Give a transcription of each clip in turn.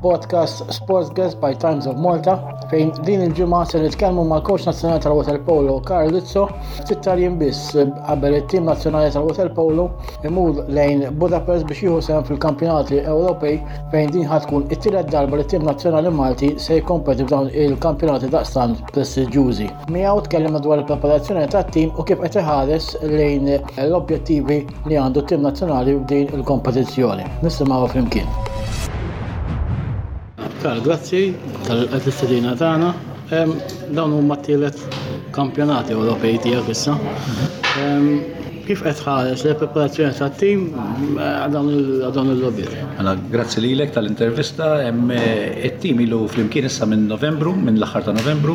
podcast Sports Guest by Times of Malta fejn din il-ġimgħa se nitkellmu mal-Coach Nazzjonali tal-Water Polo Karl Lizzo sittar jien biss qabel it-tim nazzjonali tal-Water Polo imur lejn Budapest biex jieħu sehem fil-kampjonati Ewropej fejn din ħad tkun it-tielet darba li tim nazzjonali Malti se jkompeti f'dawn il-kampjonati daqstan prestiġjużi. Miegħu tkellimna dwar il-preparazzjoni tat-tim u kif qed iħares lejn l-objettivi li għandu tim nazzjonali f'din il-kompetizzjoni. Nisimgħu flimkien. Tal grazzi tal-qed l-istedina tagħna. Dawn huma t-tielet kampjonati Ewropej tiegħek issa. Kif qed ħares li preparazzjoni ta' tim għadhom il-logħbiet? Mela, grazzi lilek tal-intervista. Eh, it-tim ilu flimkien issa minn Novembru, minn l-aħħar ta' Novembru,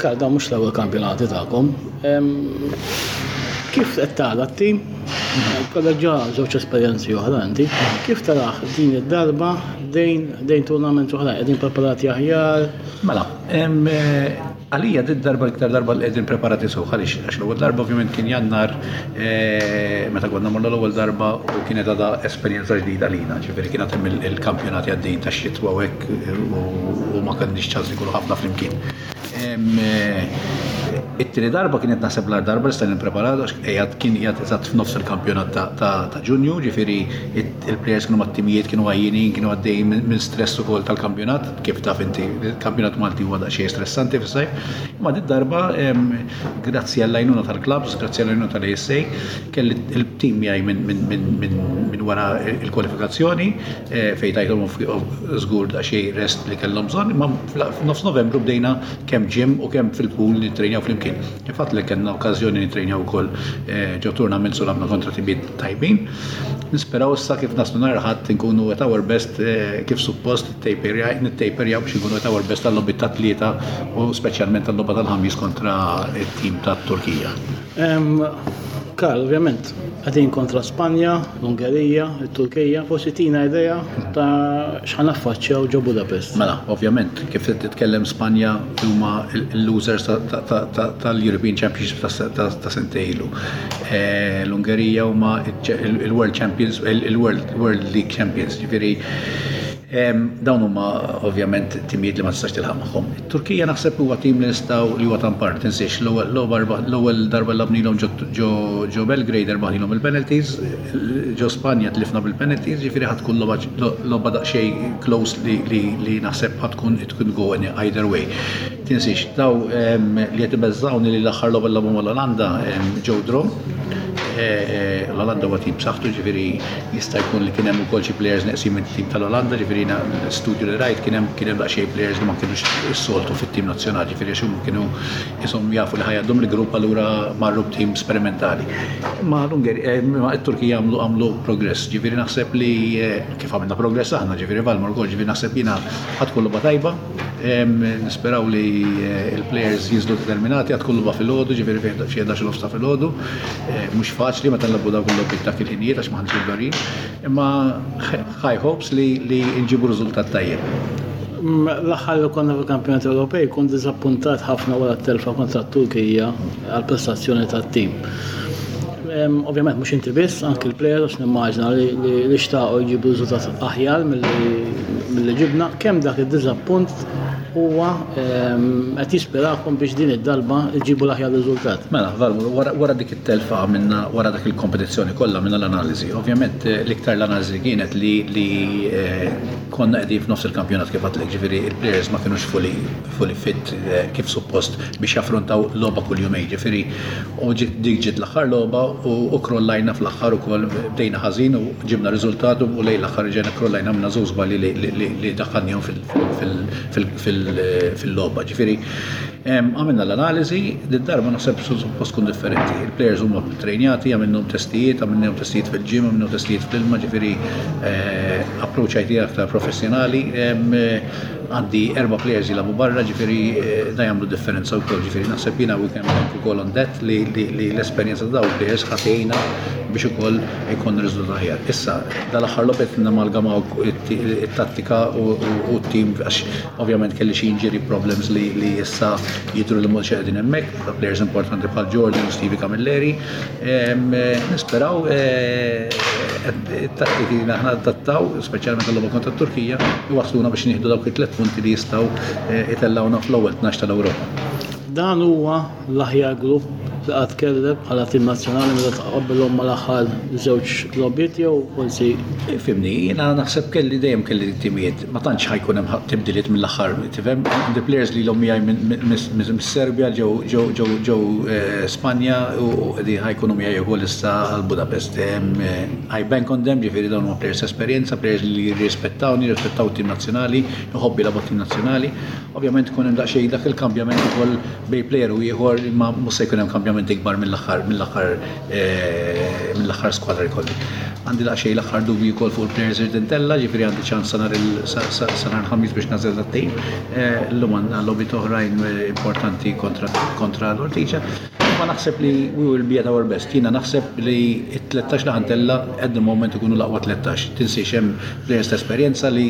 Kalda mhux l-ewwel kampjonati tagħkom. Kif qed tara t-tim? Kolla ġa żewġ esperjenzi oħra inti. Kif taraħ din id-darba dejn dejn turnament oħra qegħdin preparati aħjar? Mela, għalija din darba iktar darba li qegħdin preparati sew għaliex għax l-ewwel darba ovvjament kien jannar eh, meta konna morna l-ewwel darba u kienet għadha esperjenza ġdida lina, ġifieri kien għad il-kampjonati għaddejn tax-xitwa u hekk u ma kellniex ċans ikunu ħafna flimkien. It-tieni darba kienet naħseb l-ar darba li stajna nippreparaw għax qiegħed kien qiegħed eżatt f'nofs il-kampjonat ta' Ġunju, ġifieri il-plejers kienu mat-timijiet kienu għajjinin, kienu għaddejjin minn stress ukoll tal-kampjonat, kif taf inti il-kampjonat Malti huwa daqsxejn stressanti fis-sajf. Imma din darba grazzi għall-għajnuna tal-klabbs, grazzi għall-għajnuna tal-ASA, kelli l-tim miegħi minn wara l-kwalifikazzjoni, fejn tajthom żgur daqsxejn rest li kellhom bżonn, imma f'nofs Novembru bdejna kemm gym u kemm fil-pool nittrejnjaw flimkien. Il-fatt li kellna okkażjoni nittrejnjaw ukoll eh, ġo tournaments u labna kontra timiet tajbin. Nisperaw issa kif naslu nhar il-Ħadd inkunu at our best eh, kif suppost nittejperjaw biex inkunu at our best għal-logħbiet tat-Tlieta u speċjalment għal-logħba tal-Ħamis kontra t-tim tat-Turkija. Karl, ovvjament, għadin kontra Spanja, l-Ungerija, il-Turkija, forsi tina idea ta' xħan affaċċjaw ġo Budapest. Mela, ovvjament, kif titkellem Spanja huma l-losers tal-European Championship ta' sentejlu. Eh, L-Ungerija huma il-World Champions, il-World League Champions, ġifiri Dawn huma ovvjament timijiet li ma tistax tilħaq magħhom. Turkija naħseb huwa tim li nistgħu li huwa tampar, tinsiex l-ewwel darba labnilhom ġo Belgrade erbaħilhom il-penalties, ġo Spanja tlifna bil-penalties, ġifieri ħadd tkun logħba daqsxejn close li naħseb ħadd tkun it could go either way. Tinsiex, daw li qed ibeżżgħuni li l-aħħar logħba nlagħbu mal-Olanda ġew draw. L-Olanda huwa tim b'saħħtu, ġifieri jista' jkun li kien hemm ukoll xi plejers neqsin mit-tim tal-Olanda, ġifieri l-istudju li rajt kien hemm kien hemm daqsxejn plejers li ma kinux is-soltu fit-tim nazzjonali, ġifieri għax huma kienu ishom jafu li ħajgħaddhom il-grupp allura marru b'tim sperimentali. Ma' l-Ungeri, ma' it-Turkija għamlu għamlu progress, ġifieri naħseb li kif għamilna progress aħna, ġifieri Valmor ukoll, ġifieri naħseb jiena għad tkun logħba tajba. Nisperaw li eh, il-players jizlu determinati għad kullu fil-ħodu, ġifiri fie 11 l-ofsta fil-ħodu. Eh, Mux faċli ma tal-labbu da kullu bit dak il-ħinijiet għax maħnġu d-darin. Imma high hopes li nġibu rizultat tajjeb. Mm, l-axħar li konna fil-kampjonat Ewropej kun dizappuntat ħafna wara t-telfa kontra t-Turkija għal-prestazzjoni tat-tim. Ovvjament, mux inti biss, anki l-plejer, għax nimmaġna li xtaqo jġibu riżultat aħjar mill-li ġibna, kem dak il-dizappunt huwa qed jispirakom biex din id-darba jġibu l-aħjar riżultat. Mela, Valmur, wara dik it-telfa minna wara dak il-kompetizzjoni kollha minna l-analiżi. Ovvjament l-iktar l-analiżi kienet li li eh, konna qegħdin f'nofs il-kampjonat kif għatlek, ġifieri il-players ma kienux fully fit eh, kif suppost biex jaffrontaw logħba kull jumej, ġifieri U dik ġiet l-aħħar logħba u krollajna fl-aħħar ukoll bdejna ħażin u ġibna riżultat u lejn l-aħħar ġejna krollajna minna żewġ żbalji li daħħalnihom fil-logħba. Ġifieri għamilna l-analiżi, darba naħseb suppost tkun differenti. Il-plejers huma trejnjati, għamilhom testijiet, għamilhom testijiet fil-ġim, għamilhom testijiet fl-ilma, ġifieri approċċ IT aktar professjonali. Għandi erba' players jilagħbu barra ġifieri da jagħmlu differenza wkoll ġifieri naħseb jiena we can bank ukoll on that li l-esperjenza ta' dawn il-players ħadd jgħinna biex ukoll ikun riżultat aħjar. Issa dal-aħħar logħba qed namalgamaw it-tattika u t-tim għax ovvjament kelli xi injury problems li issa jidhru li mhux qegħdin hemmhekk, players importanti bħal Jordan u Stevie Camilleri, Nisperaw it-tattiki li aħna adattaw, speċjalment l-logħba kontra t-Turkija, iwasluna biex nieħdu dawk it-tliet punti li jistgħu eh, itellgħuna fl-ewwel 12 tal-Ewropa. Dan huwa l-aħjar grupp li qatt kellek bħala tim nazzjonali meta tqabbilhom mal-aħħar żewġ logħbiet jew forsi. Fimni, jiena naħseb kelli dejjem kelli timijiet ma tantx ħajkun hemm tibdiliet mill-aħħar, tifhem, the players li l-om miegħi minn Serbia ġew eh, Spanja u qegħdin ħajkunu miegħi ukoll issa għal Budapest. Eh, I bank on them, ġifieri dawn huma players esperjenza, players li jirrispettawni, jirrispettaw tim nazzjonali, jħobbi la tim nazzjonali. Ovvjament kun hemm daqsxejn dak il-kambjament ukoll bej player u ieħor ma mhux se jkun hemm kambjament ikbar mill-aħħar mill-aħħar mill-aħħar skwadra li kolli. Għandi daqsxejn l-aħħar dubji wkoll fuq il-players irid intella, ġifieri għandi ċans sanar il-sanar ħamis biex nażel dat-tejn. Eh, llum għandna lobby toħrajn eh, importanti kontra l-Ortiċa. Ma naħseb li we will be at our best. Jiena naħseb li it-13 li ħantella at the moment ikunu laqwa 13. Tinsi xem players ta' esperjenza li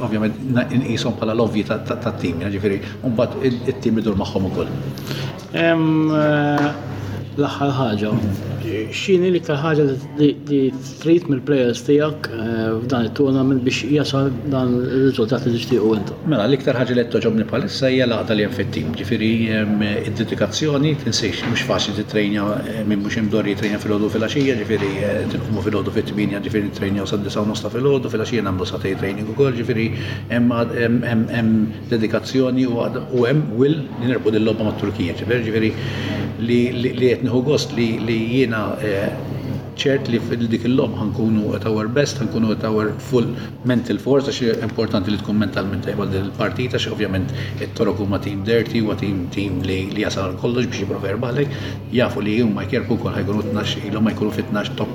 ovvjament inqishom bħala l-ovji tat-tim, ġifieri mbagħad it-tim idur magħhom ukoll. L-aħħar ħaġa, xini li iktar ħaġa li trid mill-players tiegħek eh, f'dan it-tournament biex jasal dan ir-riżultat li tixtiequ intom? Mela, l-iktar ħaġa li toġobni bħalissa hija l-għaqda li hemm fit-tim. Ġifieri id-dedikazzjoni tinsejx mhux faċli titrejnja eh, minn mhux imdor jitrejnja fil-għodu fil-għaxija, ġifieri eh, tilqumu fil-għodu fit-tminja, ġifieri nitrejnjaw sa' disa' u nosta fil-għodu, fil-għaxija nagħmlu sa' training ukoll, ġifieri hemm dedikazzjoni u hemm will li nerbħu din logħba mat-Turkija. Ġifieri ġifieri li li qed nieħu gost li li jiena eh, ċert li fil dik il-logħba ħankunu at our best, ħankunu at our full mental force għax importanti li tkun mentalment tajba din il-partita għax ovvjament it-Torok huma tim dirty, huwa tim tim li li jasal għal kollox biex jipprova jirbaħlek, jafu li huma jkerku wkoll ħajkunu 12 ilhom ma jkunu fit-12 top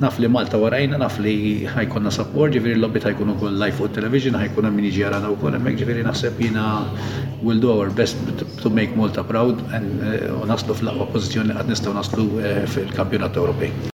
Naf li Malta warajna, naf li ħa jkollna support, ġifieri l-logħbiet ħa jkunu wkoll live fuq it-television, ħa jkun hemm min jiġi jarana wkoll hemmhekk, ġifieri naħseb jiena will do our best to make Malta proud eh, u naslu fl-aqwa pożizzjoni li qatt nistgħu naslu eh, fil-Kampjonat Ewropej.